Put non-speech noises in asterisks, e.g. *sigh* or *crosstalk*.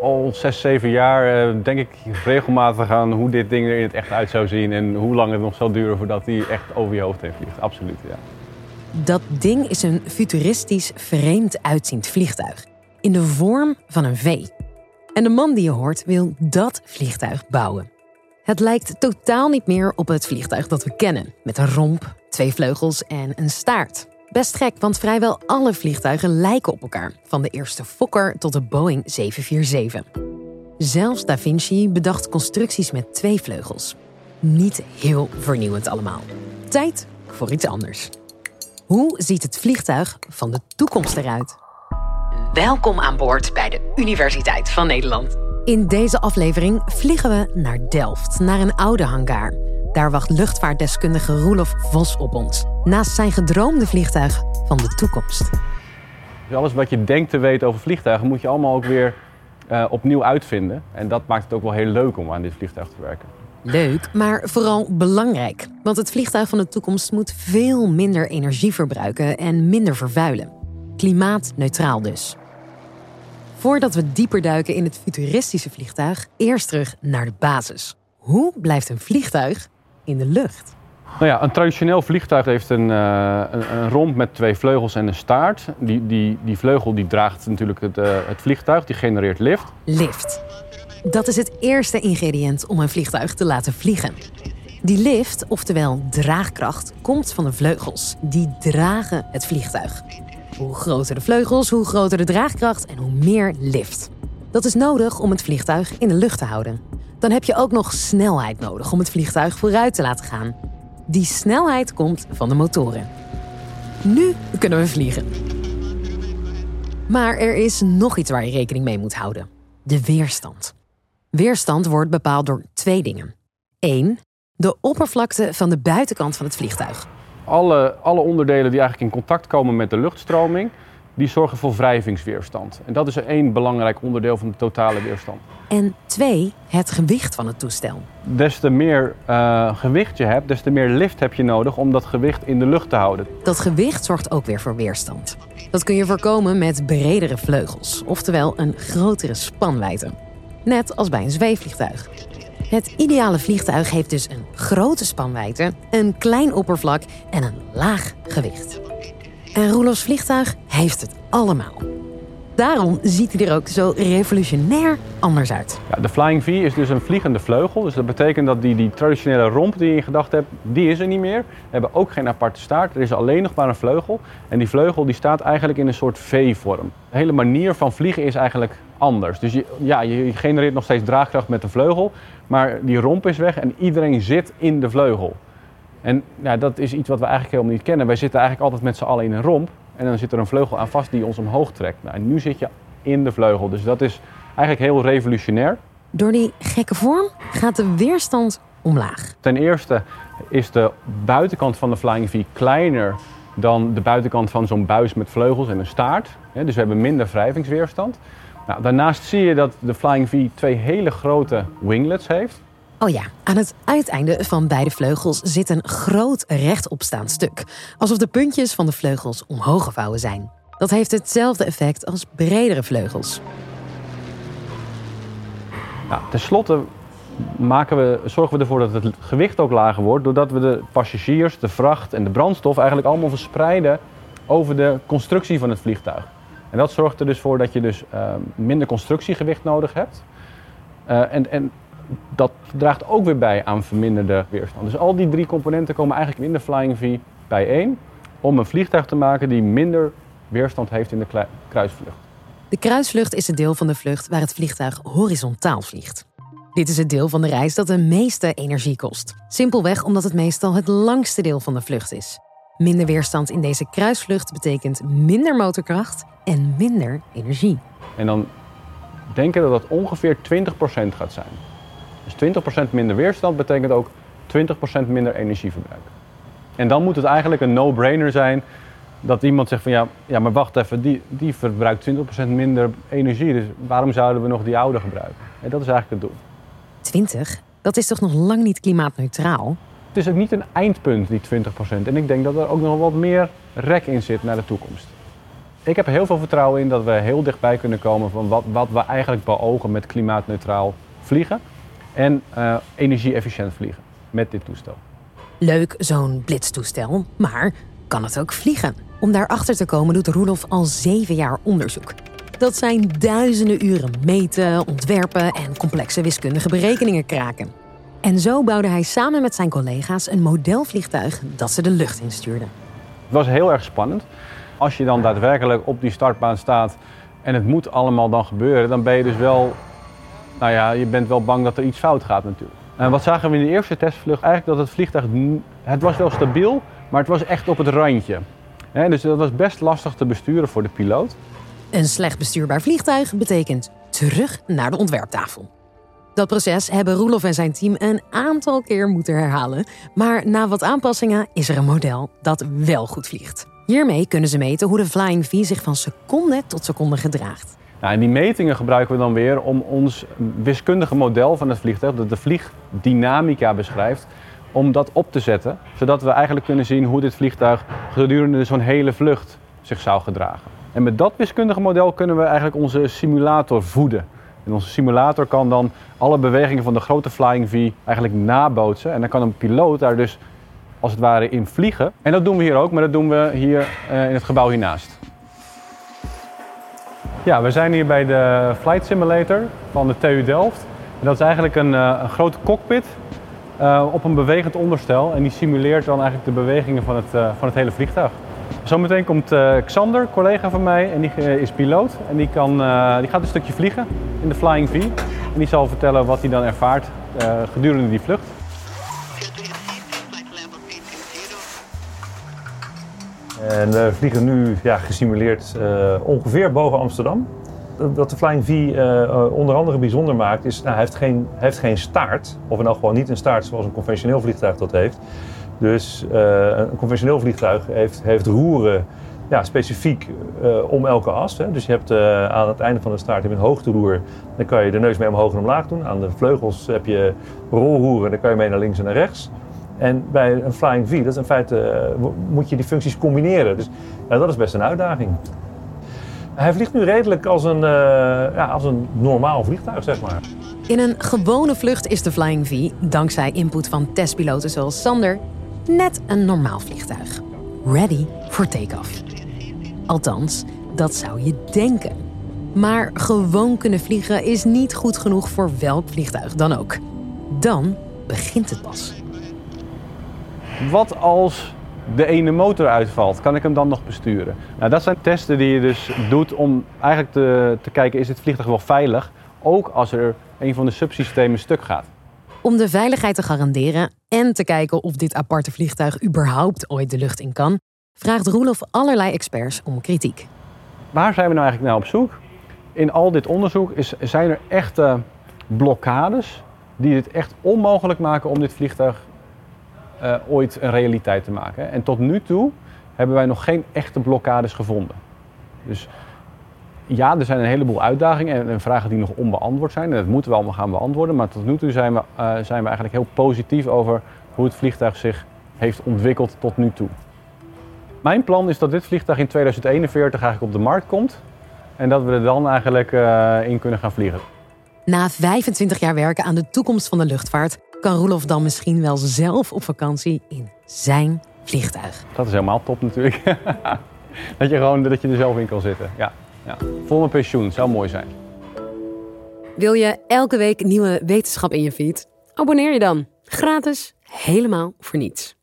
al zes, zeven jaar uh, denk ik regelmatig aan hoe dit ding er in het echt uit zou zien. En hoe lang het nog zal duren voordat hij echt over je hoofd heen vliegt. Absoluut, ja. Dat ding is een futuristisch, vreemd uitziend vliegtuig. In de vorm van een V. En de man die je hoort wil dat vliegtuig bouwen. Het lijkt totaal niet meer op het vliegtuig dat we kennen. Met een romp, twee vleugels en een staart. Best gek, want vrijwel alle vliegtuigen lijken op elkaar. Van de eerste Fokker tot de Boeing 747. Zelfs Da Vinci bedacht constructies met twee vleugels. Niet heel vernieuwend allemaal. Tijd voor iets anders. Hoe ziet het vliegtuig van de toekomst eruit? Welkom aan boord bij de Universiteit van Nederland. In deze aflevering vliegen we naar Delft, naar een oude hangar. Daar wacht luchtvaartdeskundige Roelof Vos op ons. Naast zijn gedroomde vliegtuig van de toekomst. Dus alles wat je denkt te weten over vliegtuigen moet je allemaal ook weer uh, opnieuw uitvinden. En dat maakt het ook wel heel leuk om aan dit vliegtuig te werken. Leuk, maar vooral belangrijk. Want het vliegtuig van de toekomst moet veel minder energie verbruiken en minder vervuilen. Klimaatneutraal dus. Voordat we dieper duiken in het futuristische vliegtuig, eerst terug naar de basis. Hoe blijft een vliegtuig in de lucht? Nou ja, een traditioneel vliegtuig heeft een, uh, een, een, romp met twee vleugels en een staart. Die, die, die vleugel die draagt natuurlijk het, uh, het vliegtuig, die genereert lift. Lift. Dat is het eerste ingrediënt om een vliegtuig te laten vliegen. Die lift, oftewel draagkracht, komt van de vleugels. Die dragen het vliegtuig. Hoe groter de vleugels, hoe groter de draagkracht en hoe meer lift. Dat is nodig om het vliegtuig in de lucht te houden. Dan heb je ook nog snelheid nodig om het vliegtuig vooruit te laten gaan. Die snelheid komt van de motoren. Nu kunnen we vliegen. Maar er is nog iets waar je rekening mee moet houden: de weerstand. Weerstand wordt bepaald door twee dingen. Eén, de oppervlakte van de buitenkant van het vliegtuig. Alle, alle onderdelen die eigenlijk in contact komen met de luchtstroming, die zorgen voor wrijvingsweerstand. En dat is één belangrijk onderdeel van de totale weerstand. En twee, het gewicht van het toestel. Des te meer uh, gewicht je hebt, des te meer lift heb je nodig om dat gewicht in de lucht te houden. Dat gewicht zorgt ook weer voor weerstand. Dat kun je voorkomen met bredere vleugels, oftewel een grotere spanwijdte. Net als bij een zweefvliegtuig. Het ideale vliegtuig heeft dus een grote spanwijdte, een klein oppervlak en een laag gewicht. En Roelofs vliegtuig heeft het allemaal. Daarom ziet hij er ook zo revolutionair anders uit. Ja, de Flying V is dus een vliegende vleugel. Dus dat betekent dat die, die traditionele romp die je in gedachten hebt, die is er niet meer. We hebben ook geen aparte staart. Er is alleen nog maar een vleugel. En die vleugel die staat eigenlijk in een soort V-vorm. De hele manier van vliegen is eigenlijk anders. Dus je, ja, je genereert nog steeds draagkracht met de vleugel. Maar die romp is weg en iedereen zit in de vleugel. En ja, dat is iets wat we eigenlijk helemaal niet kennen. Wij zitten eigenlijk altijd met z'n allen in een romp. En dan zit er een vleugel aan vast die ons omhoog trekt. Nou, en nu zit je in de vleugel. Dus dat is eigenlijk heel revolutionair. Door die gekke vorm gaat de weerstand omlaag. Ten eerste is de buitenkant van de Flying V kleiner dan de buitenkant van zo'n buis met vleugels en een staart. Dus we hebben minder wrijvingsweerstand. Nou, daarnaast zie je dat de Flying V twee hele grote winglets heeft. Oh ja, aan het uiteinde van beide vleugels zit een groot rechtopstaand stuk. Alsof de puntjes van de vleugels omhoog gevouwen zijn. Dat heeft hetzelfde effect als bredere vleugels. Nou, ten slotte maken we, zorgen we ervoor dat het gewicht ook lager wordt, doordat we de passagiers, de vracht en de brandstof eigenlijk allemaal verspreiden over de constructie van het vliegtuig. En dat zorgt er dus voor dat je dus uh, minder constructiegewicht nodig hebt. Uh, en, en dat draagt ook weer bij aan verminderde weerstand. Dus al die drie componenten komen eigenlijk in de Flying V bijeen om een vliegtuig te maken die minder weerstand heeft in de kruisvlucht. De kruisvlucht is het deel van de vlucht waar het vliegtuig horizontaal vliegt. Dit is het deel van de reis dat de meeste energie kost. Simpelweg omdat het meestal het langste deel van de vlucht is. Minder weerstand in deze kruisvlucht betekent minder motorkracht en minder energie. En dan denken dat dat ongeveer 20% gaat zijn. Dus 20% minder weerstand betekent ook 20% minder energieverbruik. En dan moet het eigenlijk een no-brainer zijn dat iemand zegt van ja, ja maar wacht even, die, die verbruikt 20% minder energie. Dus waarom zouden we nog die oude gebruiken? En dat is eigenlijk het doel. 20? Dat is toch nog lang niet klimaatneutraal? Het is ook niet een eindpunt, die 20%. En ik denk dat er ook nog wat meer rek in zit naar de toekomst. Ik heb heel veel vertrouwen in dat we heel dichtbij kunnen komen van wat, wat we eigenlijk beogen met klimaatneutraal vliegen en uh, energie-efficiënt vliegen met dit toestel. Leuk, zo'n blitztoestel, maar kan het ook vliegen? Om daarachter te komen doet Roelof al zeven jaar onderzoek. Dat zijn duizenden uren meten, ontwerpen en complexe wiskundige berekeningen kraken. En zo bouwde hij samen met zijn collega's een modelvliegtuig dat ze de lucht instuurden. Het was heel erg spannend. Als je dan daadwerkelijk op die startbaan staat en het moet allemaal dan gebeuren, dan ben je dus wel, nou ja, je bent wel bang dat er iets fout gaat natuurlijk. En wat zagen we in de eerste testvlucht? Eigenlijk dat het vliegtuig, het was wel stabiel, maar het was echt op het randje. dus dat was best lastig te besturen voor de piloot. Een slecht bestuurbaar vliegtuig betekent terug naar de ontwerptafel. Dat proces hebben Roelof en zijn team een aantal keer moeten herhalen. Maar na wat aanpassingen is er een model dat wel goed vliegt. Hiermee kunnen ze meten hoe de Flying V zich van seconde tot seconde gedraagt. Nou, en die metingen gebruiken we dan weer om ons wiskundige model van het vliegtuig, dat de vliegdynamica beschrijft, om dat op te zetten. Zodat we eigenlijk kunnen zien hoe dit vliegtuig gedurende zo'n hele vlucht zich zou gedragen. En met dat wiskundige model kunnen we eigenlijk onze simulator voeden. En onze simulator kan dan alle bewegingen van de grote Flying V eigenlijk nabootsen. En dan kan een piloot daar dus als het ware in vliegen. En dat doen we hier ook, maar dat doen we hier uh, in het gebouw hiernaast. Ja, we zijn hier bij de Flight Simulator van de TU Delft. En dat is eigenlijk een, uh, een grote cockpit uh, op een bewegend onderstel. En die simuleert dan eigenlijk de bewegingen van het, van het hele vliegtuig. Zometeen komt Xander, collega van mij, en die is piloot. En die, kan, die gaat een stukje vliegen in de Flying V. En die zal vertellen wat hij dan ervaart gedurende die vlucht. En we vliegen nu ja, gesimuleerd ongeveer boven Amsterdam. Wat de Flying V onder andere bijzonder maakt, is nou, hij, heeft geen, heeft geen staart. Of in elk geval niet een staart zoals een conventioneel vliegtuig dat heeft. Dus een conventioneel vliegtuig heeft, heeft roeren ja, specifiek om elke as. Hè. Dus je hebt aan het einde van de staart een hoogteroer. Dan kan je de neus mee omhoog en omlaag doen. Aan de vleugels heb je rolroeren. Dan kan je mee naar links en naar rechts. En bij een Flying V, dat is in feite, moet je die functies combineren. Dus dat is best een uitdaging. Hij vliegt nu redelijk als een, ja, als een normaal vliegtuig, zeg maar. In een gewone vlucht is de Flying V, dankzij input van testpiloten zoals Sander, net een normaal vliegtuig. Ready for take-off. Althans, dat zou je denken. Maar gewoon kunnen vliegen is niet goed genoeg voor welk vliegtuig dan ook. Dan begint het pas. Wat als de ene motor uitvalt, kan ik hem dan nog besturen? Nou, dat zijn testen die je dus doet om eigenlijk te, te kijken, is het vliegtuig wel veilig? Ook als er een van de subsystemen stuk gaat. Om de veiligheid te garanderen en te kijken of dit aparte vliegtuig überhaupt ooit de lucht in kan, vraagt Roelof allerlei experts om kritiek. Waar zijn we nou eigenlijk naar op zoek? In al dit onderzoek is, zijn er echte blokkades die het echt onmogelijk maken om dit vliegtuig uh, ooit een realiteit te maken. En tot nu toe hebben wij nog geen echte blokkades gevonden. Dus ja, er zijn een heleboel uitdagingen en, vragen die nog onbeantwoord zijn. En dat moeten we allemaal gaan beantwoorden. Maar tot nu toe zijn we, uh, zijn eigenlijk heel positief over hoe het vliegtuig zich heeft ontwikkeld tot nu toe. Mijn plan is dat dit vliegtuig in 2041 eigenlijk op de markt komt. En dat we er dan eigenlijk uh, in kunnen gaan vliegen. Na 25 jaar werken aan de toekomst van de luchtvaart... kan Roelof dan misschien wel zelf op vakantie in zijn vliegtuig. Dat is helemaal top natuurlijk. *laughs* dat, je gewoon, dat je er zelf in kan zitten. Ja. Ja. Voor mijn pensioen, zou mooi zijn. Wil je elke week nieuwe wetenschap in je feed? Abonneer je dan. Gratis, helemaal voor niets.